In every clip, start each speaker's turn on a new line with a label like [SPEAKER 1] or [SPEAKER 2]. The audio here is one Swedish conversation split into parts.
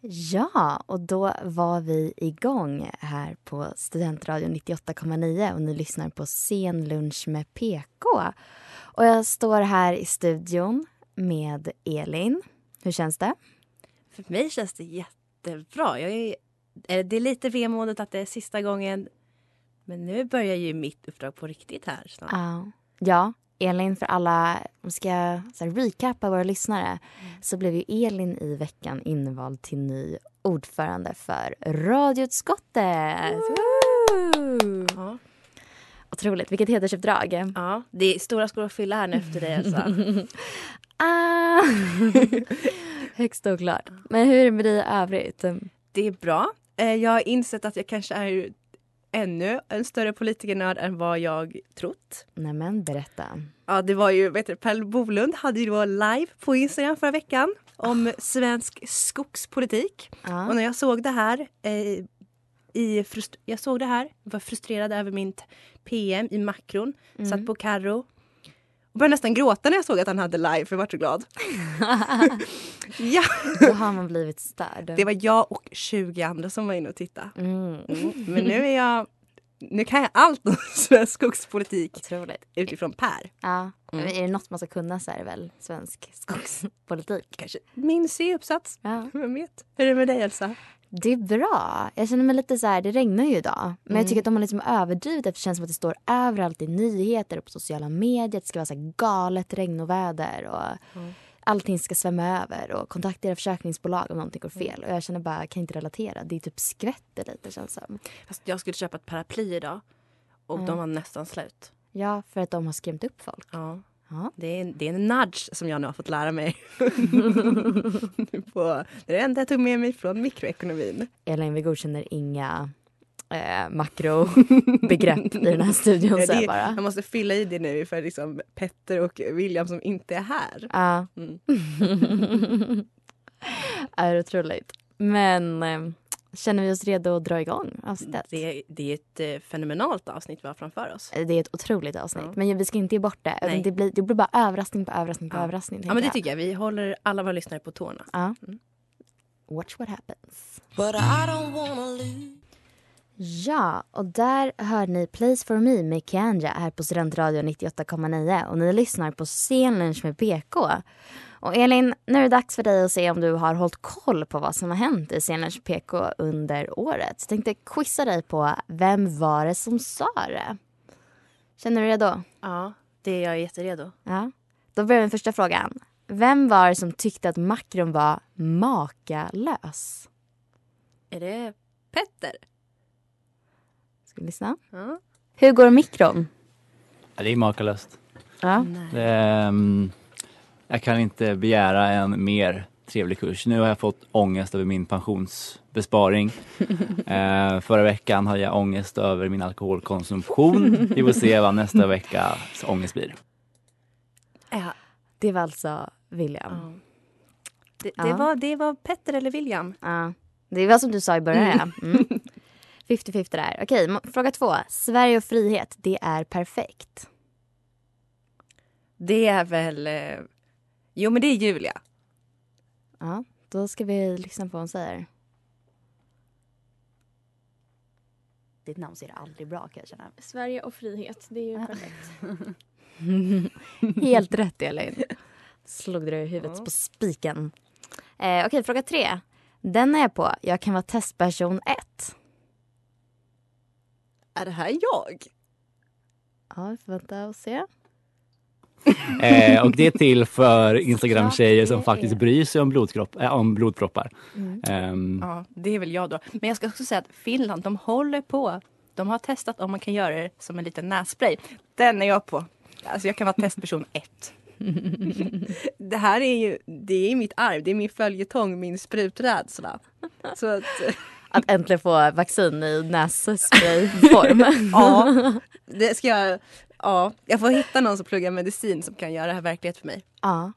[SPEAKER 1] Ja, och då var vi igång här på Studentradion 98,9 och ni lyssnar på Sen lunch med PK. Och jag står här i studion med Elin. Hur känns det?
[SPEAKER 2] För mig känns det jättebra. Jag är, det är lite vemodigt att det är sista gången. Men nu börjar ju mitt uppdrag på riktigt här snart.
[SPEAKER 1] Ja. Elin för alla, om ska så här, recappa våra lyssnare, så blev ju Elin i veckan invald till ny ordförande för radioutskottet. Woo!
[SPEAKER 2] Ja.
[SPEAKER 1] Otroligt, vilket hedersuppdrag.
[SPEAKER 2] ja, det är stora skor att fylla här nu efter dig Elsa.
[SPEAKER 1] Ah. Högst oklart. Men hur är det med dig i övrigt?
[SPEAKER 2] Det är bra. Eh, Jag har insett att jag kanske är ännu en större politikernörd än vad jag trott.
[SPEAKER 1] Nämen, berätta.
[SPEAKER 2] Ja, det var ju, vet du, Per Bolund hade ju då live på Instagram förra veckan om svensk skogspolitik.
[SPEAKER 1] Ja.
[SPEAKER 2] Och när jag såg det här, eh, i frust- jag såg det här, var frustrerad över min PM i makron, satt på Carro började nästan gråta när jag såg att han hade live, för jag var så glad. ja,
[SPEAKER 1] Då har man blivit störd.
[SPEAKER 2] det var jag och 20 andra som var inne och tittade.
[SPEAKER 1] mm.
[SPEAKER 2] Mm. Men nu är jag, nu kan jag allt om svensk skogspolitik
[SPEAKER 1] Otroligt.
[SPEAKER 2] utifrån Per.
[SPEAKER 1] Ja.
[SPEAKER 2] Mm.
[SPEAKER 1] Är det något man ska kunna så är det väl svensk skogspolitik.
[SPEAKER 2] Kanske min C-uppsats,
[SPEAKER 1] Ja.
[SPEAKER 2] vem vet? Hur är det med dig Elsa?
[SPEAKER 1] Det är bra. Jag känner mig lite så här, det regnar ju idag. Men jag tycker att de har liksom överdrivit det. Det känns som att det står överallt i nyheter och på sociala medier. Det ska vara så här galet regnoväder och allting ska svämma över och kontakta era försäkringsbolag om någonting går fel. Och jag känner bara, jag kan inte relatera. Det är typ skvätter lite känns som.
[SPEAKER 2] Fast jag skulle köpa ett paraply idag och de var nästan slut.
[SPEAKER 1] Ja, för att de har skrämt upp folk.
[SPEAKER 2] Ja.
[SPEAKER 1] Ja.
[SPEAKER 2] Det, är, det är en nudge som jag nu har fått lära mig. På, det är det enda jag tog med mig från mikroekonomin.
[SPEAKER 1] Elin, vi godkänner inga eh, makrobegrepp i den här studion.
[SPEAKER 2] Ja, det,
[SPEAKER 1] jag bara.
[SPEAKER 2] jag måste fylla i det nu för liksom Petter och William som inte är här.
[SPEAKER 1] Ja.
[SPEAKER 2] Mm.
[SPEAKER 1] är otroligt. Men eh, känner vi oss redo att dra igång avsnittet?
[SPEAKER 2] Det, det är ett eh, fenomenalt avsnitt vi har framför oss.
[SPEAKER 1] Det är ett otroligt avsnitt.
[SPEAKER 2] Ja.
[SPEAKER 1] Men vi ska inte ge bort det. Det blir, det blir bara överraskning på överraskning på
[SPEAKER 2] Ja.
[SPEAKER 1] överraskning.
[SPEAKER 2] Ja men det tycker jag. Vi håller alla våra lyssnare på tårna.
[SPEAKER 1] Ja.
[SPEAKER 2] Mm.
[SPEAKER 1] Watch what happens. Ja, och där hörde ni Place for me med Kanja här på Studentradion 98,9 och ni lyssnar på Scenlunch med PK. Och Elin, nu är det dags för dig att se om du har hållit koll på vad som har hänt i med PK under året. Jag tänkte quizza dig på vem var det som sa det? Känner du redo?
[SPEAKER 2] Ja, det är jag jätteredo.
[SPEAKER 1] Ja. Då börjar vi med första frågan. Vem var det som tyckte att makron var makalös?
[SPEAKER 2] Är det Petter?
[SPEAKER 1] Ska vi lyssna?
[SPEAKER 2] Ja.
[SPEAKER 1] Hur går mikron?
[SPEAKER 3] Ja, det är makalöst.
[SPEAKER 1] Ja.
[SPEAKER 3] Det, ehm, jag kan inte begära en mer trevlig kurs. Nu har jag fått ångest över min pensionsbesparing. eh, förra veckan hade jag ångest över min alkoholkonsumtion. Vi får se vad nästa veckas ångest blir.
[SPEAKER 2] Ja.
[SPEAKER 1] Det var alltså William.
[SPEAKER 2] Ja. Det,
[SPEAKER 1] Ja.
[SPEAKER 2] det, var, det var Petter eller William.
[SPEAKER 1] Ja. Det var som du sa i början. ja. Mm. 50-50 där. Okej, fråga två. Sverige och frihet, det är perfekt.
[SPEAKER 2] Det är väl... Jo, men det är Julia.
[SPEAKER 1] Ja, då ska vi lyssna på vad hon säger. Ditt namn ser aldrig bra kan jag känna.
[SPEAKER 4] Sverige och frihet, det är ju perfekt.
[SPEAKER 1] Helt rätt Elin. Slog du i huvudet på spiken. Eh, Okej, fråga tre. Den är jag på. Jag kan vara testperson ett.
[SPEAKER 2] Är det här jag?
[SPEAKER 1] Ja, vi får vänta och se.
[SPEAKER 3] Eh, och det är till för Instagram-tjejer som faktiskt bryr sig om, blodkropp, äh, om blodproppar.
[SPEAKER 2] Mm.
[SPEAKER 3] Ehm,
[SPEAKER 2] Ja, det är väl jag då. Men jag ska också säga att Finland, de håller på. De har testat om man kan göra det som en liten nässpray. Den är jag på. Alltså jag kan vara testperson ett. det här är ju det är mitt arv, det är min följetong, min spruträdsla. Så att,
[SPEAKER 1] Att äntligen få vaccin i nässprayform.
[SPEAKER 2] ja, det ska jag. Ja, jag får hitta någon som pluggar medicin som kan göra det här verklighet för mig.
[SPEAKER 1] ja.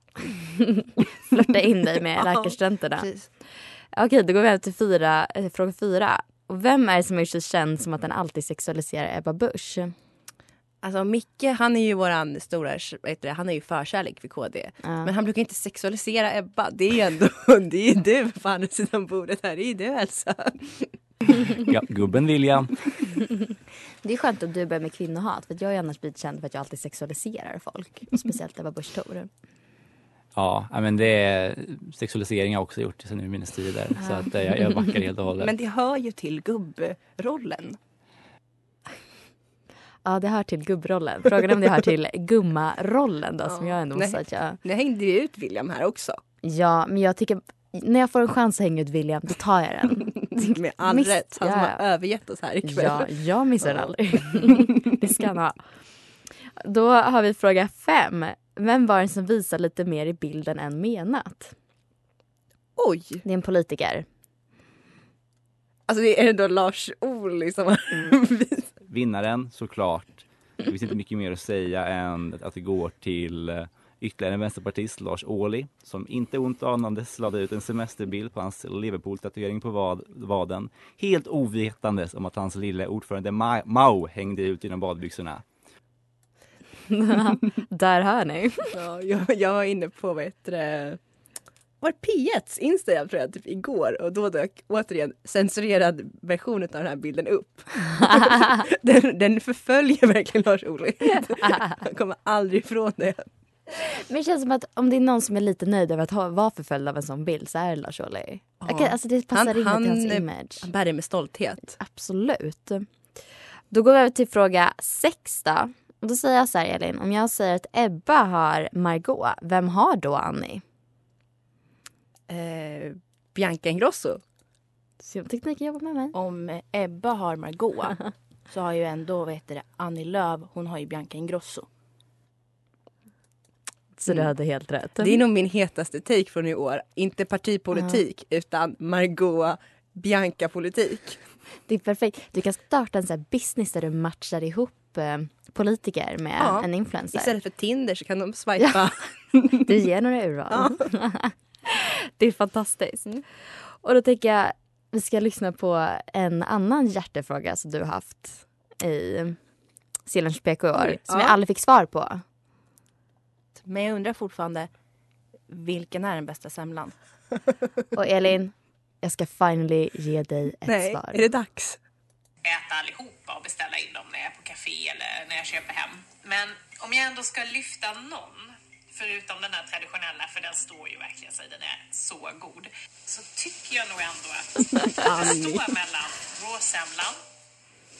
[SPEAKER 1] Flörta in dig med läkarstudenterna.
[SPEAKER 2] Precis.
[SPEAKER 1] Okej, då går vi över till fyra, eh, fråga fyra. Och vem är det som är så känd som att han alltid sexualiserar Ebba Busch?
[SPEAKER 2] Alltså Micke, han är ju våran stora, heter det, han är ju förkärlek för KD.
[SPEAKER 1] Ja.
[SPEAKER 2] Men han brukar inte sexualisera Ebba. Det är ju ändå, det är ju du på andra sidan bordet här. Det är ju du Elsa.
[SPEAKER 3] Ja, gubben William.
[SPEAKER 1] Det är skönt att du börjar med kvinnohat för jag har annars blivit känd för att jag alltid sexualiserar folk. Och speciellt Ebba Busch Thor.
[SPEAKER 3] Ja, ja, men det är sexualisering har jag också gjort sen urminnes tider. Så att, eh, jag, jag backar helt och hållet.
[SPEAKER 2] Men det hör ju till gubbrollen.
[SPEAKER 1] Ja, det hör till gubbrollen. Frågan är om det hör till gummarollen då som
[SPEAKER 2] Ja.
[SPEAKER 1] jag ändå
[SPEAKER 2] Nej.
[SPEAKER 1] måste säga att jag...
[SPEAKER 2] Nu hängde ju ut William här också.
[SPEAKER 1] Ja, men jag tycker när jag får en chans att hänga ut William, då tar jag den.
[SPEAKER 2] Med all
[SPEAKER 1] Miss-
[SPEAKER 2] rätt. Han som
[SPEAKER 1] ja.
[SPEAKER 2] har övergett oss här ikväll.
[SPEAKER 1] Ja, jag missar
[SPEAKER 2] Ja.
[SPEAKER 1] aldrig. det ska han ha. Då har vi fråga fem. Vem var det som visar lite mer i bilden än menat?
[SPEAKER 2] Oj!
[SPEAKER 1] Det är en politiker.
[SPEAKER 2] Alltså det är då Lars Ohly som har
[SPEAKER 3] Vinnaren såklart. Det finns inte mycket mer att säga än att det går till eh, ytterligare en vänsterpartist, Lars Ohly, som inte ont anandes lade ut en semesterbild på hans Liverpool-tatuering på vad, vaden. Helt ovetandes om att hans lille ordförande Ma- Mao hängde ut genom badbyxorna.
[SPEAKER 1] Där hör ni.
[SPEAKER 2] Ja, jag, jag var inne på vad heter det, var det P1s Instagram tror jag, typ igår och då dök återigen censurerad version av den här bilden upp. den, den förföljer verkligen Lars Ohly. Han kommer aldrig ifrån det.
[SPEAKER 1] Men det känns som att om det är någon som är lite nöjd över att ha, vara förföljd av en sån bild så är det Lars Ohly. Okej, Alltså det passar
[SPEAKER 2] Han-
[SPEAKER 1] in
[SPEAKER 2] han-
[SPEAKER 1] till hans image.
[SPEAKER 2] Han bär det med stolthet.
[SPEAKER 1] Absolut. Då går vi över till fråga sex då. Och då säger jag så här Elin, om jag säger att Ebba har Margot, vem har då Annie?
[SPEAKER 2] Eh, Bianca Ingrosso.
[SPEAKER 1] Se om tekniken jobbar med mig.
[SPEAKER 5] Om Ebba har Margot så har ju ändå vad heter det, Annie Lööf, hon har ju Bianca Ingrosso.
[SPEAKER 1] Så du hade helt rätt.
[SPEAKER 2] Det är nog min hetaste take från i år. Inte partipolitik utan Margot Bianca-politik.
[SPEAKER 1] Det är perfekt. Du kan starta en sån här business där du matchar ihop eh, politiker med
[SPEAKER 2] Ja.
[SPEAKER 1] en influencer.
[SPEAKER 2] Istället för Tinder så kan de swipa.
[SPEAKER 1] Du ger några urval. det är fantastiskt. Och då tänker jag vi ska lyssna på en annan hjärtefråga som du har haft i Silens PK i år. Som
[SPEAKER 5] ja.
[SPEAKER 1] jag aldrig fick svar på.
[SPEAKER 5] Men jag undrar fortfarande, vilken är den bästa semlan?
[SPEAKER 1] Och Elin, jag ska finally ge dig ett
[SPEAKER 2] Nej,
[SPEAKER 1] svar.
[SPEAKER 2] är det dags?
[SPEAKER 6] äta allihopa och beställa in dem när jag är på café eller när jag köper hem. Men om jag ändå ska lyfta någon, förutom den här traditionella, för den står ju verkligen sig, den är så god, så tycker jag nog ändå att det står mellan råsemlan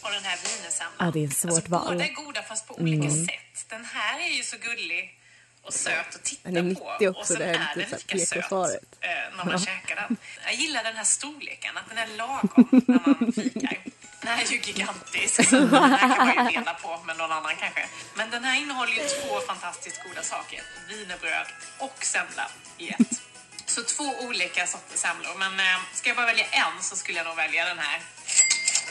[SPEAKER 6] och den här wienersemlan.
[SPEAKER 1] Ja, det är ett svårt val.
[SPEAKER 6] Båda är goda fast på olika
[SPEAKER 1] Mm.
[SPEAKER 6] sätt. Den här är ju så gullig och söt att titta
[SPEAKER 2] Den är
[SPEAKER 6] på.
[SPEAKER 2] också,
[SPEAKER 6] och sen
[SPEAKER 2] det
[SPEAKER 6] är den lika söt eh, när man
[SPEAKER 2] Ja.
[SPEAKER 6] käkar den. Jag gillar den här storleken, att den är lagom när man fikar. Den här är ju gigantisk, så den här kan man ju dela på med någon annan kanske. Men den här innehåller ju två fantastiskt goda saker. Wienerbröd och semla i ett. Så två olika sorters semlor. Men eh, ska jag bara välja en så skulle jag nog välja den här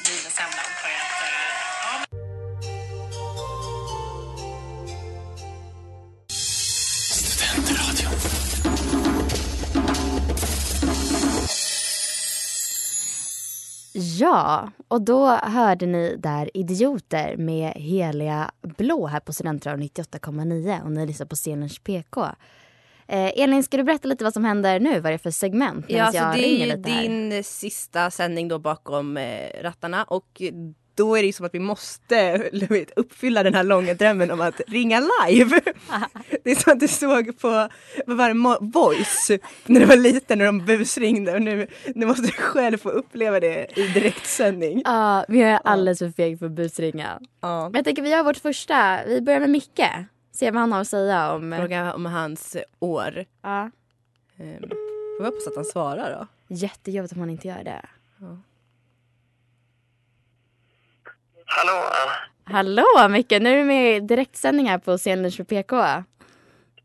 [SPEAKER 6] wienersemlan. För att, eh, ja,
[SPEAKER 1] Ja, och då hörde ni där Idioter med Heliga Blå här på Studentradion 98,9 och ni lyssnar på Scenens PK. Eh, Elin, ska du berätta lite vad som händer nu? Vad är det för segment?
[SPEAKER 2] Ja,
[SPEAKER 1] medan
[SPEAKER 2] alltså det är ju
[SPEAKER 1] här?
[SPEAKER 2] din sista sändning då bakom eh, rattarna och då är det som att vi måste vet, uppfylla den här långa drömmen om att ringa live. det är som att du såg på, vad var det, Voice när du var liten när de busringde och nu, nu måste du själv få uppleva det i direktsändning.
[SPEAKER 1] Ja, vi är alldeles för feg för att busringa.
[SPEAKER 2] Ja.
[SPEAKER 1] Men jag tänker vi gör vårt första. Vi börjar med Micke. Se vad han har att säga om...
[SPEAKER 2] Fråga om hans år.
[SPEAKER 1] Ja.
[SPEAKER 2] Um, får vi hoppas att han svarar då.
[SPEAKER 1] Jättejobbigt om han inte gör det.
[SPEAKER 2] Ja.
[SPEAKER 7] Hallå?
[SPEAKER 1] Hallå Micke, nu är du med i direktsändning här på Scenen för PK.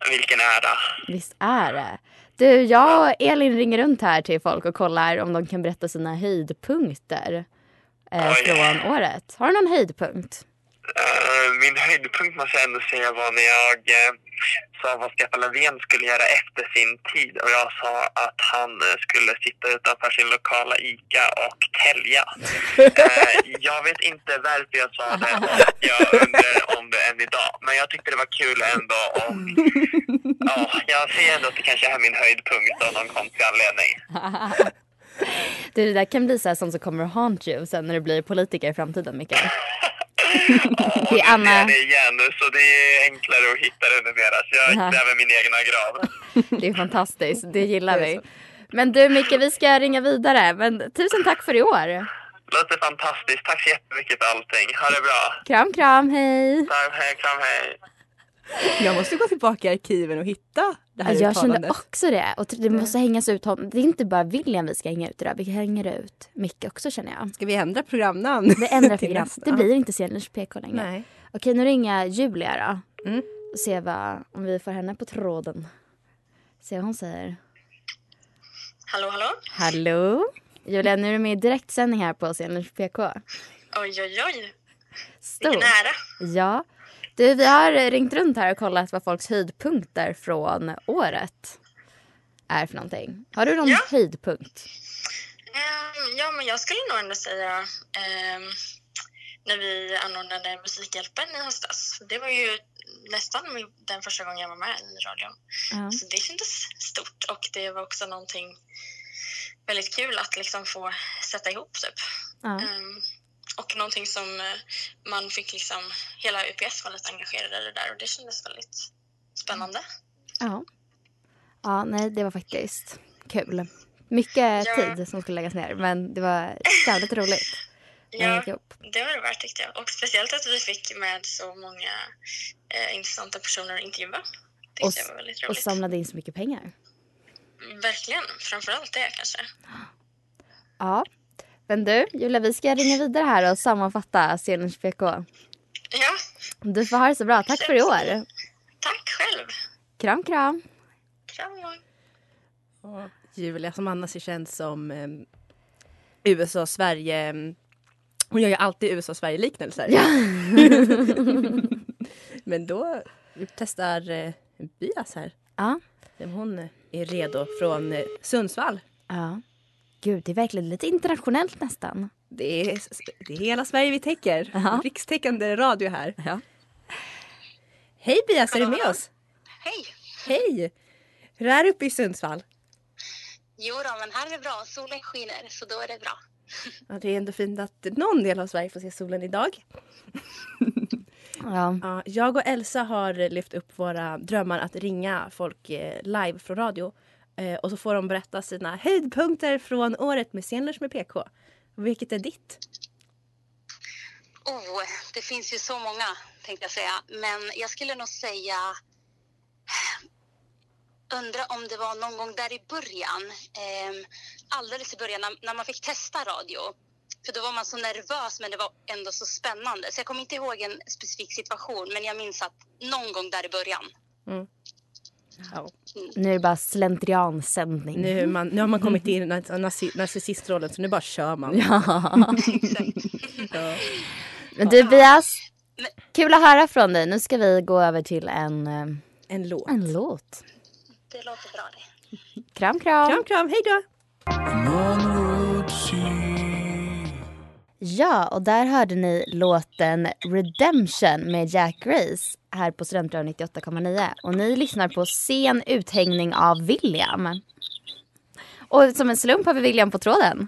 [SPEAKER 7] Vilken ära.
[SPEAKER 1] Visst är det. Du, jag och Elin ringer runt här till folk och kollar om de kan berätta sina höjdpunkter eh, från året. Har du någon höjdpunkt?
[SPEAKER 7] Uh, min höjdpunkt måste jag ändå säga var när jag uh, sa vad Stefan Löfven skulle göra efter sin tid och jag sa att han uh, skulle sitta utanför sin lokala ICA och tälja. jag vet inte varför jag sa det och jag undrar om det än idag. Men jag tyckte det var kul ändå och ja, jag ser ändå att det kanske är min höjdpunkt av någon konstig anledning.
[SPEAKER 1] Du, det där kan bli så här sånt som kommer att haunt you sen när du blir politiker i framtiden, Mikael.
[SPEAKER 7] Ja, det är Anna... igen, så det är enklare att hitta det numera. Så jag gräver min egna grav.
[SPEAKER 1] det är fantastiskt, det gillar vi. Men du Micke, vi ska ringa vidare. Men tusen tack för i år.
[SPEAKER 7] Låter fantastiskt. Tack så jättemycket för allting. Ha det bra.
[SPEAKER 1] Kram, kram, hej.
[SPEAKER 7] Tack, hej, kram, hej.
[SPEAKER 2] Jag måste gå tillbaka i arkiven och hitta det här
[SPEAKER 1] Jag
[SPEAKER 2] uttalandet.
[SPEAKER 1] kände också det. Och det måste hängas ut. Det är inte bara William vi ska hänga ut idag. Vi hänger ut Micke också känner jag.
[SPEAKER 2] Ska vi ändra programnamn?
[SPEAKER 1] Vi ändrar program. Det blir inte Seners PK längre.
[SPEAKER 2] Nej.
[SPEAKER 1] Okej, nu ringer jag Julia då.
[SPEAKER 2] Mm.
[SPEAKER 1] Och se vad, om vi får henne på tråden. Se vad hon säger.
[SPEAKER 8] Hallå, hallå?
[SPEAKER 1] Hallå? Julia, nu är du med i direktsändning här på Seners PK.
[SPEAKER 8] Oj, oj, oj.
[SPEAKER 1] Stor.
[SPEAKER 8] Vilken ära.
[SPEAKER 1] Ja. Du, vi har ringt runt här och kollat vad folks höjdpunkter från året är för någonting. Har du någon
[SPEAKER 8] Ja.
[SPEAKER 1] höjdpunkt?
[SPEAKER 8] Ehm, ja, men jag skulle nog ändå säga ehm, när vi anordnade Musikhjälpen i höstas. Det var ju nästan den första gången jag var med i radion.
[SPEAKER 1] Ja.
[SPEAKER 8] Så det kändes stort och det var också någonting väldigt kul att liksom få sätta ihop typ.
[SPEAKER 1] Ja.
[SPEAKER 8] Ehm, och någonting som eh, man fick liksom, hela UPS var lite engagerade i det där och det kändes väldigt spännande.
[SPEAKER 1] Ja. Ja, nej, det var faktiskt kul. Mycket
[SPEAKER 8] Ja.
[SPEAKER 1] tid som skulle läggas ner, men det var jävligt roligt.
[SPEAKER 8] Ja, det var det värt tyckte jag. Och speciellt att vi fick med så många eh, intressanta personer att intervjua. Tyckte
[SPEAKER 1] Och,
[SPEAKER 8] jag var väldigt
[SPEAKER 1] och samlade in så mycket pengar.
[SPEAKER 8] Verkligen, framförallt det kanske.
[SPEAKER 1] Ja. Men du, Julia, vi ska ringa vidare här och sammanfatta Scenens PK.
[SPEAKER 8] Ja,
[SPEAKER 1] Du får ha det så bra. Tack för i år.
[SPEAKER 8] tack själv.
[SPEAKER 1] Kram, kram.
[SPEAKER 8] Kram,
[SPEAKER 2] Ja, Julia som annars är känd som eh, USA och Sverige. mm, Hon gör ju alltid USA och Sverige liknelser.
[SPEAKER 1] Ja.
[SPEAKER 2] Men då testar eh, Bias här.
[SPEAKER 1] Ja.
[SPEAKER 2] Hon är redo från eh, Sundsvall.
[SPEAKER 1] Ja. Gud, det är verkligen lite internationellt nästan.
[SPEAKER 2] Det är, det är hela Sverige vi täcker.
[SPEAKER 1] Ja.
[SPEAKER 2] Rikstäckande radio här.
[SPEAKER 1] Ja.
[SPEAKER 2] Hej Bias, är du med oss?
[SPEAKER 9] Hej!
[SPEAKER 2] Hej! Hur är det uppe i Sundsvall?
[SPEAKER 9] Jo då, men här är det bra. Solen skiner, så då är det bra.
[SPEAKER 2] Ja, det är ändå fint att någon del av Sverige får se solen idag.
[SPEAKER 1] Ja.
[SPEAKER 2] Ja, jag och Elsa har lyft upp våra drömmar att ringa folk eh, live från radio. Eh, och så får de berätta sina höjdpunkter från året med Scenlunch med PK. Vilket är ditt?
[SPEAKER 9] Oh, det finns ju så många, tänkte jag säga. Men jag skulle nog säga... Undra om det var någon gång där i början, eh, alldeles i början när, när man fick testa radio. För då var man så nervös men det var ändå så spännande. Så jag kommer inte ihåg en specifik situation men jag minns att någon gång där i början.
[SPEAKER 2] Mm. Ja.
[SPEAKER 1] Nu är det bara slentriansändning.
[SPEAKER 2] Nu, man, nu har man kommit in i narci- narcissistrollen så nu bara kör man.
[SPEAKER 1] Ja.
[SPEAKER 2] Ja.
[SPEAKER 1] Men du Bias, kul att höra från dig. Nu ska vi gå över till en, eh,
[SPEAKER 2] en låt.
[SPEAKER 1] En låt.
[SPEAKER 9] Det låter bra det.
[SPEAKER 1] Kram, kram.
[SPEAKER 2] Kram, kram. Hej då.
[SPEAKER 1] Ja, och där hörde ni låten Redemption med Jack Grace här på Studentradion 98,9. Och ni lyssnar på sen uthängning av William. Och som en slump har vi William på tråden.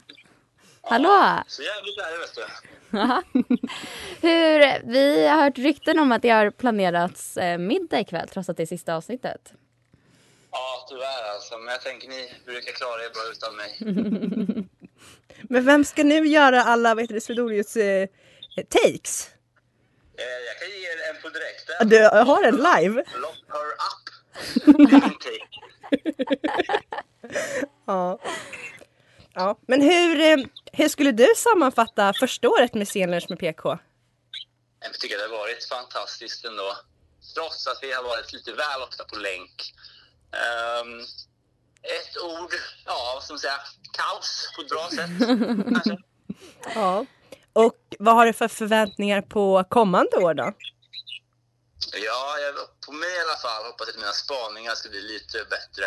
[SPEAKER 1] Hallå!
[SPEAKER 7] Så jävligt är det vet du.
[SPEAKER 1] Hur, vi har hört rykten om att det har planerats eh, middag ikväll trots att det är sista avsnittet.
[SPEAKER 7] Ja, tyvärr alltså. Men jag tänker ni brukar klara er bra utan mig.
[SPEAKER 2] Men vem ska nu göra alla vad heter det, Swedolius eh, takes?
[SPEAKER 10] Eh, jag kan ge er en på direkten.
[SPEAKER 2] Du har en live?
[SPEAKER 10] Lock her up.
[SPEAKER 2] Ja. ja. Men hur, eh, hur skulle du sammanfatta första året med Scenlunch med PK?
[SPEAKER 10] Jag tycker det har varit fantastiskt ändå. Trots att vi har varit lite väl ofta på länk. Ehm, ett ord, ja man säga, kaos på ett bra sätt. kanske.
[SPEAKER 2] Ja. Och vad har du för förväntningar på kommande år då?
[SPEAKER 10] Ja, jag, på mig i alla fall hoppas jag att mina spaningar ska bli lite bättre.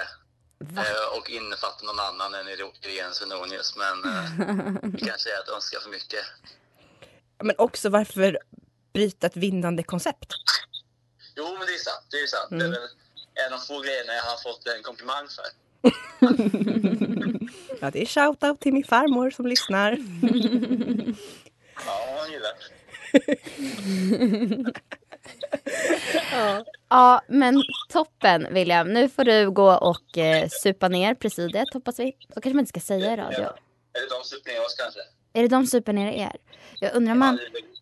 [SPEAKER 10] Eh, och innefatta någon annan än Irene Svenonius. Men eh, det kanske är att önska för mycket.
[SPEAKER 2] Men också varför bryta ett vinnande koncept?
[SPEAKER 10] Jo, men det är sant. Det är sant. Det är
[SPEAKER 2] Mm.
[SPEAKER 10] väl en av få grejerna jag har fått en komplimang för.
[SPEAKER 2] Ja, det är shoutout till min farmor som lyssnar.
[SPEAKER 10] Ja,
[SPEAKER 2] ja.
[SPEAKER 1] Ja, men toppen William. Nu får du gå och eh, supa ner presidiet hoppas vi. Så kanske man inte ska säga i radio.
[SPEAKER 10] Är det de som super ner oss kanske?
[SPEAKER 1] Är det de super ner er? Jag undrar man...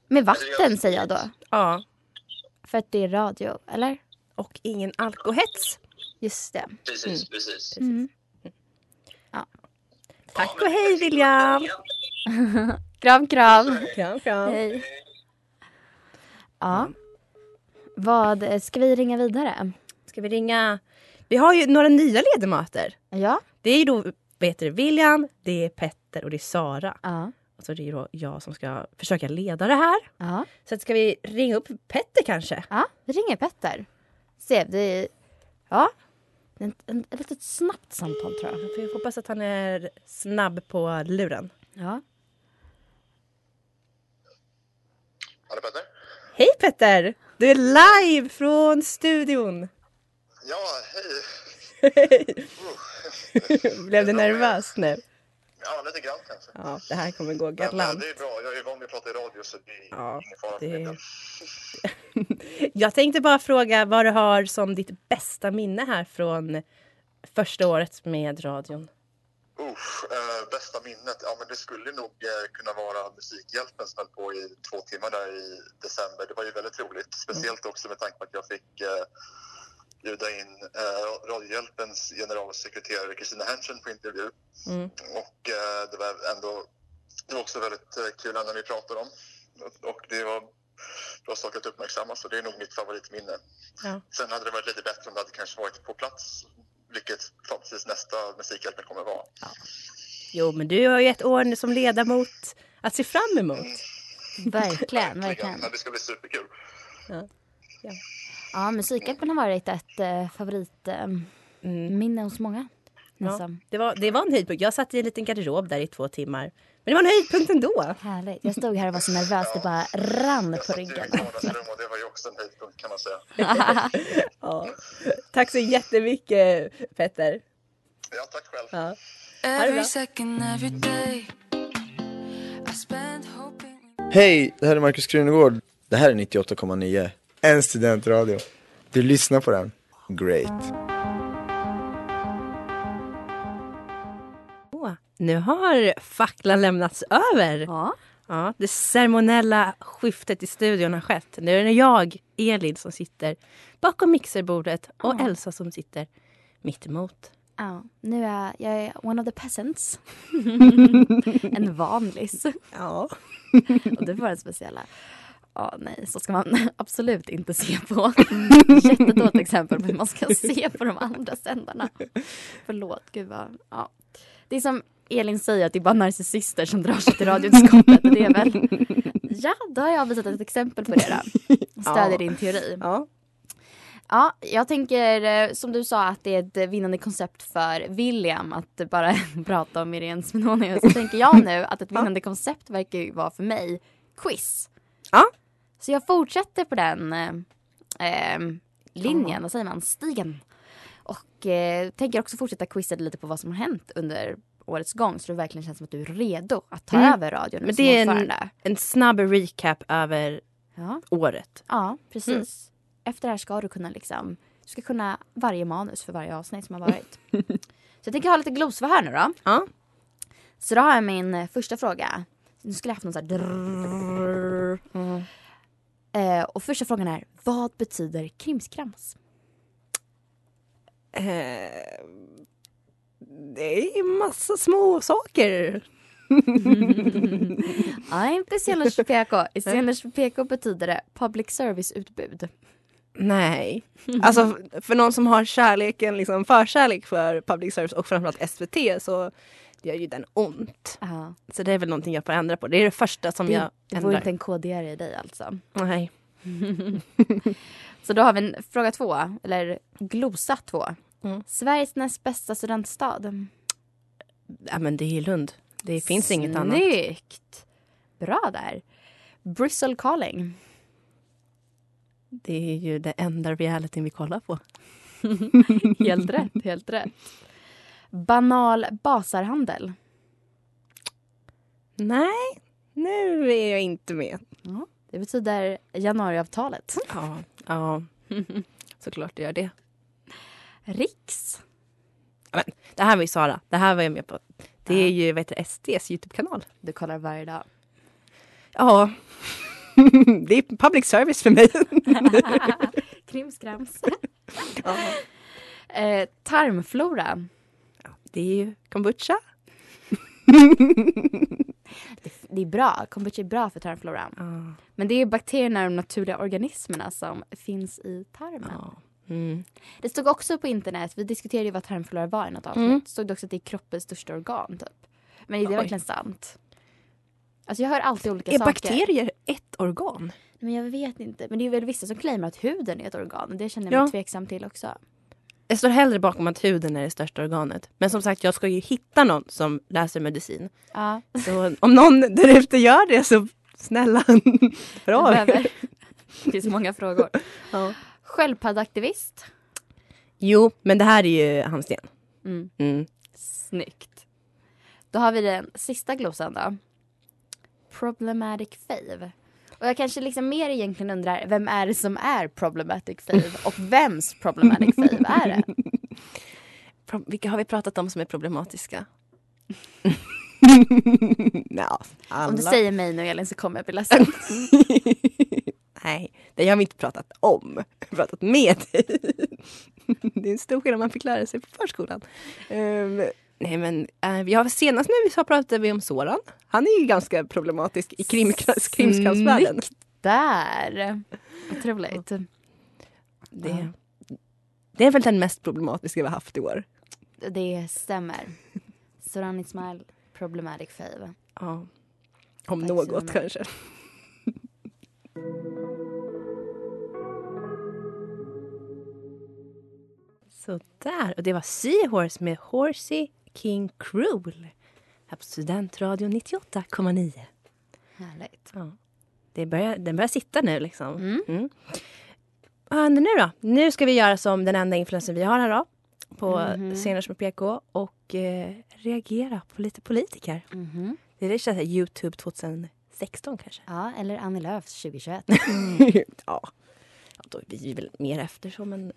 [SPEAKER 1] Med vatten säger jag då.
[SPEAKER 2] Ja.
[SPEAKER 1] För att det är radio, eller?
[SPEAKER 2] Och ingen alkohets.
[SPEAKER 1] Just det.
[SPEAKER 10] Precis, precis.
[SPEAKER 1] Mm.
[SPEAKER 2] Tack och hej William!
[SPEAKER 1] kram, kram.
[SPEAKER 2] Kram, kram.
[SPEAKER 1] Hej. Ja. Vad, eh, ska vi ringa vidare?
[SPEAKER 2] Ska vi ringa? Vi har ju några nya ledamöter.
[SPEAKER 1] Ja.
[SPEAKER 2] Det är ju då det, William, det är Petter och det är Sara.
[SPEAKER 1] Ja.
[SPEAKER 2] Och så är det ju då jag som ska försöka leda det här.
[SPEAKER 1] Ja.
[SPEAKER 2] Så ska vi ringa upp Petter kanske?
[SPEAKER 1] Ja, vi ringer Petter. Se, det... Ja. En, en, ett litet snabbt samtal tror jag.
[SPEAKER 2] För jag hoppas att han är snabb på luren.
[SPEAKER 1] Ja.
[SPEAKER 11] Hallå Petter?
[SPEAKER 2] Hej Petter! Du är live från studion.
[SPEAKER 11] Ja, hej.
[SPEAKER 2] Blev du nervös nu?
[SPEAKER 11] Ja, lite grann kanske.
[SPEAKER 2] Ja, det här kommer gå galant.
[SPEAKER 11] det är bra, jag är van vid att prata i radio så det är
[SPEAKER 2] Ja,
[SPEAKER 11] ingen fara
[SPEAKER 2] det-. Jag tänkte bara fråga vad du har som ditt bästa minne här från första året med radion.
[SPEAKER 11] Usch, eh, bästa minnet? Ja, men det skulle nog eh, kunna vara Musikhjälpen som höll på i två timmar där i december. Det var ju väldigt roligt. Speciellt också med tanke på att jag fick eh, bjuda in eh, Radiohjälpens generalsekreterare Kristina Henschen på intervju.
[SPEAKER 2] Mm.
[SPEAKER 11] Och eh, det var ändå det var också väldigt eh, kul när vi pratade om. Och det var bra saker att uppmärksamma så det är nog mitt favoritminne.
[SPEAKER 2] Ja.
[SPEAKER 11] Sen hade det varit lite bättre om det hade kanske varit på plats, vilket förhoppningsvis nästa Musikhjälpen kommer vara.
[SPEAKER 2] Jo, men du har ju ett år som ledamot att se fram emot.
[SPEAKER 1] Verkligen, verkligen.
[SPEAKER 11] Ja, det ska bli superkul.
[SPEAKER 2] Ja. Ja.
[SPEAKER 1] Ja, Musikhjälpen har varit ett eh, favoritminne hos många.
[SPEAKER 2] Ja, det, var, det var en höjdpunkt. Jag satt i en liten garderob där i två timmar. Men det var en höjdpunkt ändå.
[SPEAKER 1] Härligt. Jag stod här och var så nervös, det bara rann på ryggen.
[SPEAKER 11] Det var ju också en höjdpunkt kan man säga.
[SPEAKER 2] ja. Tack så jättemycket Petter.
[SPEAKER 11] Ja, tack själv.
[SPEAKER 2] Ja. Bra.
[SPEAKER 12] second, every day. I spend hoping.
[SPEAKER 13] Hej, det här är Markus Krunegård. Det här är 98,9. En studentradio. Du lyssnar på den. Great.
[SPEAKER 2] Nu har facklan lämnats över.
[SPEAKER 1] Ja.
[SPEAKER 2] Ja, det ceremoniella skiftet i studion har skett. Nu är det jag, Elin, som sitter bakom mixerbordet och
[SPEAKER 1] Ja.
[SPEAKER 2] Elsa som sitter mitt emot.
[SPEAKER 1] Ja, nu är jag one of the peasants. en vanlis.
[SPEAKER 2] Ja.
[SPEAKER 1] och det var den speciella. Ja, nej, så ska man absolut inte se på. Jättedåligt exempel på hur man ska se på de andra sändarna. Förlåt, gud vad... Ja. Det är som Elin säger, att det är bara narcissister som drar sig till radioutskottet. Det är väl... Ja, då har jag visat ett exempel på det då. Stödjer
[SPEAKER 2] Ja.
[SPEAKER 1] din teori.
[SPEAKER 2] Ja.
[SPEAKER 1] Ja, jag tänker eh, som du sa att det är ett vinnande koncept för William att bara prata om Irene Svenonius. Så tänker jag nu att ett vinnande koncept verkar ju vara för mig quiz.
[SPEAKER 2] Ja.
[SPEAKER 1] Så jag fortsätter på den eh, eh, linjen, vad säger man, stigen. Och eh, tänker också fortsätta quizza lite på vad som har hänt under årets gång så det verkligen känns som att du är redo att ta
[SPEAKER 2] Mm.
[SPEAKER 1] över radion
[SPEAKER 2] Men det är en, en snabb recap över
[SPEAKER 1] Ja.
[SPEAKER 2] året.
[SPEAKER 1] Ja, precis.
[SPEAKER 2] Mm.
[SPEAKER 1] Efter det här ska du kunna liksom, du ska kunna varje manus för varje avsnitt som har varit. så jag tänker ha lite glosvar här nu då.
[SPEAKER 2] Ja.
[SPEAKER 1] Så då har jag min eh, första fråga. Nu skulle jag haft någon sån här drrrr. Eh, och första frågan är, vad betyder krimskrams?
[SPEAKER 2] Eh, det är massa små saker.
[SPEAKER 1] ja, inte för PK. För PK betyder det public service-utbud.
[SPEAKER 2] Nej. Alltså för någon som har kärleken, liksom förkärlek för public service och framförallt SVT så gör ju den ont.
[SPEAKER 1] Ja.
[SPEAKER 2] Så det är väl någonting jag får ändra på. Det är det första som
[SPEAKER 1] Det,
[SPEAKER 2] jag
[SPEAKER 1] det
[SPEAKER 2] ändrar.
[SPEAKER 1] var inte en KD-are i dig alltså.
[SPEAKER 2] Nej.
[SPEAKER 1] Så då har vi en fråga två, eller glosa två.
[SPEAKER 2] Mm.
[SPEAKER 1] Sveriges näst bästa studentstad.
[SPEAKER 2] Ja men det är Lund. Det finns inget annat.
[SPEAKER 1] Snyggt! Bra där. Bristol calling.
[SPEAKER 2] Det är ju det enda realityn vi kollar på.
[SPEAKER 1] helt rätt, helt rätt. Banal basarhandel.
[SPEAKER 2] Nej, nu är jag inte med.
[SPEAKER 1] Ja, det betyder januariavtalet.
[SPEAKER 2] Ja, ja. såklart det gör det.
[SPEAKER 1] Riks.
[SPEAKER 2] Men, det här var ju Sara, det här var jag med på. Det är ju vet du, SDs Youtube-kanal.
[SPEAKER 1] Du kollar varje dag.
[SPEAKER 2] Ja, det är public service för mig.
[SPEAKER 1] Krimskrams. eh, tarmflora.
[SPEAKER 2] Det är ju kombucha.
[SPEAKER 1] det, det är bra. Kombucha är bra för tarmfloran. Men det är bakterierna och de naturliga organismerna som finns i tarmen.
[SPEAKER 2] Mm.
[SPEAKER 1] Det stod också på internet, vi diskuterade ju vad tarmflora var i något avsnitt.
[SPEAKER 2] Mm.
[SPEAKER 1] stod det också att det är kroppens största organ typ. Men är det
[SPEAKER 2] Oj.
[SPEAKER 1] verkligen sant? Alltså jag hör alltid olika
[SPEAKER 2] Är
[SPEAKER 1] saker.
[SPEAKER 2] bakterier ett organ?
[SPEAKER 1] Men jag vet inte. Men det är väl vissa som claimar att huden är ett organ. Det känner jag mig
[SPEAKER 2] Ja.
[SPEAKER 1] tveksam till också.
[SPEAKER 2] Jag står hellre bakom att huden är det största organet. Men som sagt, jag ska ju hitta någon som läser medicin.
[SPEAKER 1] Ja.
[SPEAKER 2] Så om någon där ute gör det så snälla,
[SPEAKER 1] behöver- Det finns många frågor.
[SPEAKER 2] Ja.
[SPEAKER 1] Sköldpaddeaktivist.
[SPEAKER 2] Jo, men det här är ju hans sten.
[SPEAKER 1] Mm.
[SPEAKER 2] Mm.
[SPEAKER 1] Snyggt. Då har vi den sista glosan då. Problematic fave. Och jag kanske liksom mer egentligen undrar, vem är det som är problematic fave? Och vems problematic fave är det?
[SPEAKER 2] Pro- Vilka har vi pratat om som är problematiska? Nja, alla.
[SPEAKER 1] Om du säger mig nu Elin så kommer jag bli ledsen.
[SPEAKER 2] Det har vi inte pratat om. Vi pratat med dig. Det är en stor skillnad man fick lära sig på förskolan. Ehm, nej men uh, vi har senast nu så pratade vi om Soran. Han är ju ganska problematisk i krimskams- krimskramsvärlden.
[SPEAKER 1] Snyggt där. Otroligt.
[SPEAKER 2] Det, det är väl den mest problematiska vi har haft i år.
[SPEAKER 1] Det stämmer. Soran Ismail, problematic fave.
[SPEAKER 2] Ja. Om
[SPEAKER 1] Tack
[SPEAKER 2] något
[SPEAKER 1] mycket.
[SPEAKER 2] Kanske. Sådär, och det var Seahorse med Horsey King Cruel. Här på Studentradion 98,9.
[SPEAKER 1] Härligt.
[SPEAKER 2] Ja. Det börjar, den börjar sitta nu liksom. Mm. Vad händer nu då? Nu ska vi göra som den enda influencer vi har här då. På
[SPEAKER 1] Mhm.
[SPEAKER 2] Scener som PK och eh, reagera på lite politiker.
[SPEAKER 1] Mhm.
[SPEAKER 2] Det känns som Youtube 2016 kanske.
[SPEAKER 1] Ja, eller Annie Lööfs 2021.
[SPEAKER 2] ja. ja, då är vi väl mer efter så men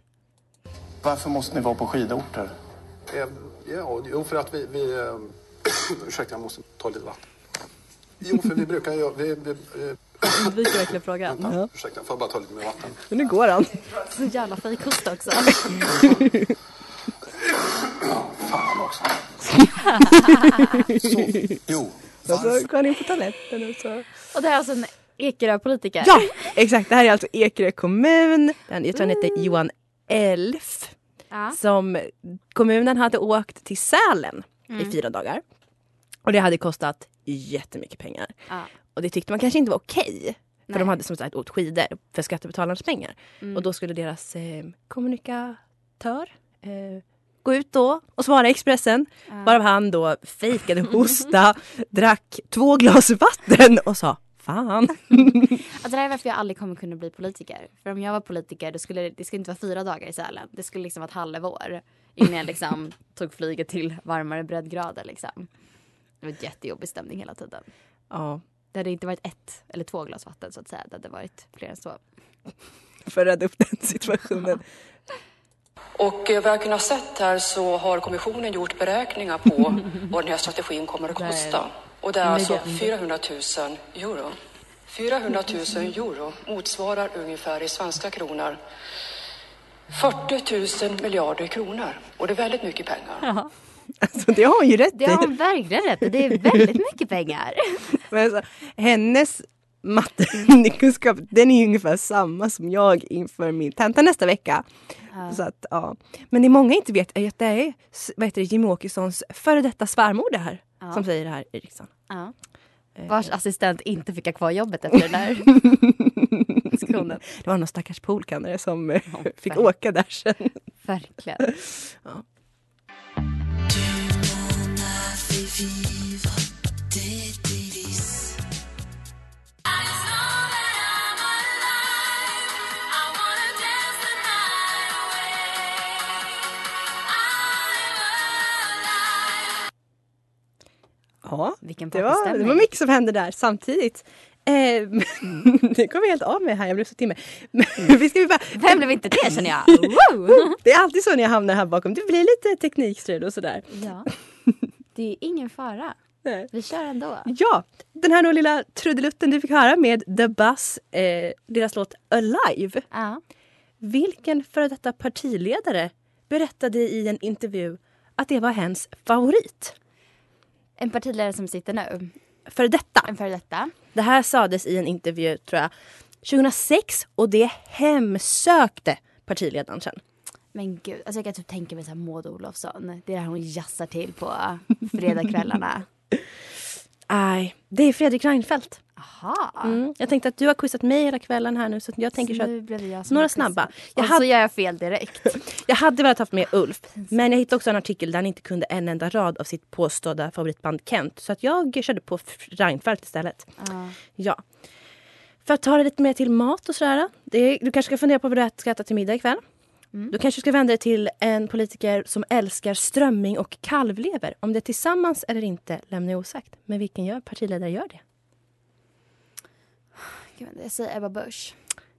[SPEAKER 14] Varför måste ni vara på skidorter?
[SPEAKER 15] Eh, Ja, jo, för att vi... vi eh, ursäkta, jag måste ta lite vatten. Jo, för vi brukar ju... Vi, vi, eh,
[SPEAKER 2] undviker verkligen frågan.
[SPEAKER 15] vänta, ursäkta, får jag bara ta lite mer vatten?
[SPEAKER 2] Men nu går han.
[SPEAKER 1] Så jävla fejkhosta också.
[SPEAKER 15] Fan också.
[SPEAKER 2] så,
[SPEAKER 15] jo.
[SPEAKER 2] Och så går han in på toaletten och så.
[SPEAKER 1] Och det är alltså en Ekerö-politiker.
[SPEAKER 2] Ja, exakt. Det här är alltså Ekerö kommun. Den, jag tror han heter Johan Elf.
[SPEAKER 1] Ja.
[SPEAKER 2] Som kommunen hade åkt till Sälen
[SPEAKER 1] Mm.
[SPEAKER 2] i fyra dagar. Och det hade kostat jättemycket pengar.
[SPEAKER 1] Ja.
[SPEAKER 2] Och det tyckte man kanske inte var okej. För
[SPEAKER 1] Nej.
[SPEAKER 2] de hade som sagt åkt skidor för skattebetalarnas pengar.
[SPEAKER 1] Mm.
[SPEAKER 2] Och då skulle deras eh, kommunikatör eh, gå ut då och svara i Expressen.
[SPEAKER 1] Ja.
[SPEAKER 2] Varav han då fejkade hosta, drack två glas vatten och sa fan.
[SPEAKER 1] Alltså det här är varför jag aldrig kommer kunna bli politiker. För om jag var politiker då skulle det, det skulle inte vara fyra dagar i Sälen. Det skulle liksom vara ett halvår. Innan jag liksom tog flyget till varmare breddgrader liksom. Det var jättejobbig stämning hela tiden.
[SPEAKER 2] Ja.
[SPEAKER 1] Det hade inte varit ett eller två glas vatten så att säga. Det hade varit fler än så.
[SPEAKER 2] För att rädda upp den situationen.
[SPEAKER 16] Och eh, vad jag kunnat sett här så har kommissionen gjort beräkningar på vad den här strategin kommer att kosta. Och det är alltså
[SPEAKER 2] Legend.
[SPEAKER 16] 400 000 euro. 400 000 euro motsvarar ungefär i svenska kronor 40 000 miljarder kronor. Och det är väldigt mycket pengar.
[SPEAKER 1] Ja.
[SPEAKER 2] Alltså, det har hon ju rätt
[SPEAKER 1] Det har hon verkligen rätt i. Det är väldigt mycket pengar.
[SPEAKER 2] Men alltså, hennes mattekunskap den är ju ungefär samma som jag inför min tenta nästa vecka.
[SPEAKER 1] Ja.
[SPEAKER 2] Så att, ja. Men det många inte vet är att det är vad heter det, Jimmie Åkessons före detta svärmor det här.
[SPEAKER 1] Ja.
[SPEAKER 2] Som säger det här i riksdagen.
[SPEAKER 1] Ja. Vars assistent inte fick ha kvar jobbet efter den där diskussionen.
[SPEAKER 2] Det var någon stackars poolkannare som eh, fick åka där sen.
[SPEAKER 1] Verkligen.
[SPEAKER 2] Ja. Ja,
[SPEAKER 1] Vilken
[SPEAKER 2] det var, det var mycket som hände där samtidigt. Eh, det kom jag helt av med här, jag blev så timme. Men vi ska bara...
[SPEAKER 1] Vem blev inte det känner jag? Wow!
[SPEAKER 2] Det är alltid så när jag hamnar här bakom, det blir lite teknikstrul och sådär.
[SPEAKER 1] Ja. Det är ingen fara.
[SPEAKER 2] Nej.
[SPEAKER 1] Vi kör ändå.
[SPEAKER 2] Ja, den här lilla trudelutten du fick höra med The Buzz, eh, deras låt Alive.
[SPEAKER 1] Ja.
[SPEAKER 2] Vilken före detta partiledare berättade i en intervju att det var hens favorit?
[SPEAKER 1] En partiledare som sitter nu.
[SPEAKER 2] Före detta.
[SPEAKER 1] En före detta.
[SPEAKER 2] Det här sades i en intervju tror jag 2006 och det hemsökte partiledaren sen.
[SPEAKER 1] Men gud, alltså jag kan typ tänka mig så här Maud Olofsson. Det är det här hon jazzar till på fredagskvällarna.
[SPEAKER 2] Nej, det är Fredrik Reinfeldt.
[SPEAKER 1] Aha.
[SPEAKER 2] Mm. Jag tänkte att du har quizat mig hela kvällen här nu så jag tänker så
[SPEAKER 1] det jag
[SPEAKER 2] några snabba. Jag
[SPEAKER 1] Och
[SPEAKER 2] hade,
[SPEAKER 1] så gör jag fel direkt.
[SPEAKER 2] jag hade velat haft med Ulf men jag hittade också en artikel där han inte kunde en enda rad av sitt påstådda favoritband Kent. Så att jag körde på Reinfeldt istället.
[SPEAKER 1] Ja.
[SPEAKER 2] Ja. För att ta det lite mer till mat och sådär. Det, du kanske ska fundera på vad du ska äta till middag ikväll.
[SPEAKER 1] Mm.
[SPEAKER 2] Du kanske ska vända dig till en politiker som älskar strömming och kalvlever. Om det är tillsammans eller inte lämnar jag osagt. Men vilken gör, partiledare gör det?
[SPEAKER 1] Jag säger Ebba Busch.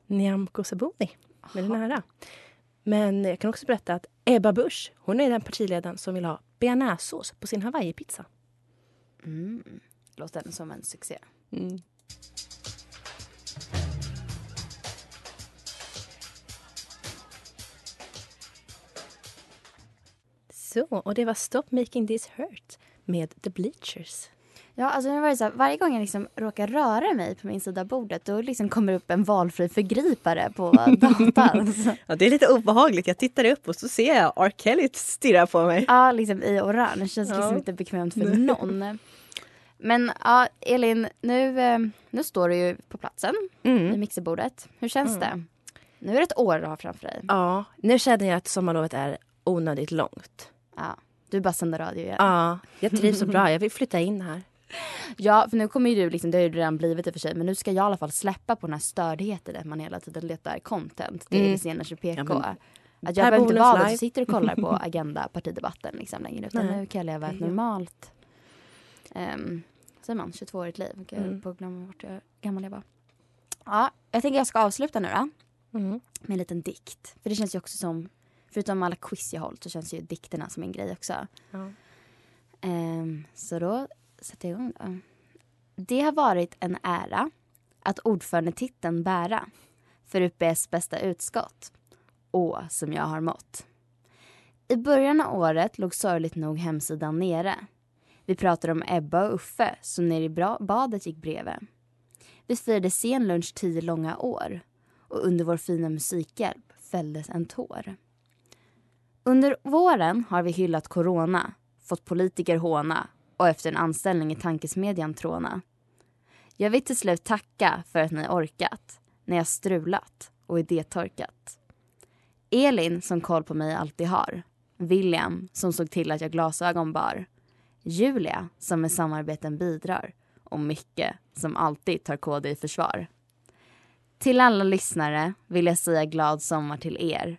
[SPEAKER 2] Nyamko Sabuni. Är nära. Men jag kan också berätta att Ebba Busch, hon är den partiledaren som vill ha bearnaisesås på sin hawaii-pizza.
[SPEAKER 1] Mm. Låter som en succé.
[SPEAKER 2] Mm. Så, och det var Stop Making This Hurt med The Bleachers.
[SPEAKER 1] Ja, alltså nu var det så här, varje gång jag liksom råkar röra mig på min sida av bordet då liksom kommer det upp en valfri förgripare på datan. Så-
[SPEAKER 2] Ja, det är lite obehagligt. Jag tittar upp och så ser jag R. Kelly stirra på mig.
[SPEAKER 1] Ja, liksom i orange. Känns
[SPEAKER 2] Ja.
[SPEAKER 1] liksom inte bekvämt för någon. Men ja, Elin, nu, eh, nu står du ju på platsen vid mixerbordet. Hur känns
[SPEAKER 2] Mm.
[SPEAKER 1] det? Nu är det ett år du har framför dig.
[SPEAKER 2] Ja, nu känner jag att sommarlovet är onödigt långt.
[SPEAKER 1] Ja, du bara sänder radio igen.
[SPEAKER 2] Ja, jag trivs så bra. Jag vill flytta in här.
[SPEAKER 1] Ja, för nu kommer ju du, liksom, det har ju redan blivit i och för sig, men nu ska jag i alla fall släppa på den här stördheten att man hela tiden letar content. Det är
[SPEAKER 2] Mm.
[SPEAKER 1] det senaste PK.
[SPEAKER 2] Ja,
[SPEAKER 1] att jag behöver inte vara där och sitter och kollar på Agenda partidebatten liksom längre. Utan
[SPEAKER 2] Nej.
[SPEAKER 1] nu kan jag leva ett normalt, um, säger man, 22-årigt liv. Jag
[SPEAKER 2] Mm.
[SPEAKER 1] mm. på att glömma bort hur gammal jag var. Ja, jag tänker jag ska avsluta nu då.
[SPEAKER 2] Mm.
[SPEAKER 1] Med en liten dikt. För det känns ju också som, förutom alla quiz jag hållit så känns ju dikterna som en grej också.
[SPEAKER 2] Ja.
[SPEAKER 1] Ehm, så då sätter jag igång då. Det har varit en ära att ordförandetiteln bära för UPS bästa utskott. Åh, som jag har mått. I början av året låg sorgligt nog hemsidan nere. Vi pratade om Ebba och Uffe som nere i badet gick bredvid. Vi firade sen lunch tio långa år och under vår fina musikhjälp fälldes en tår. Under våren har vi hyllat corona, fått politiker håna och efter en anställning i tankesmedjan tråna. Jag vill till slut tacka för att ni orkat när jag strulat och idétorkat. Elin som koll på mig alltid har. William som såg till att jag glasögon bar. Julia som med samarbeten bidrar och Micke som alltid tar KD i försvar. Till alla lyssnare vill jag säga glad sommar till er.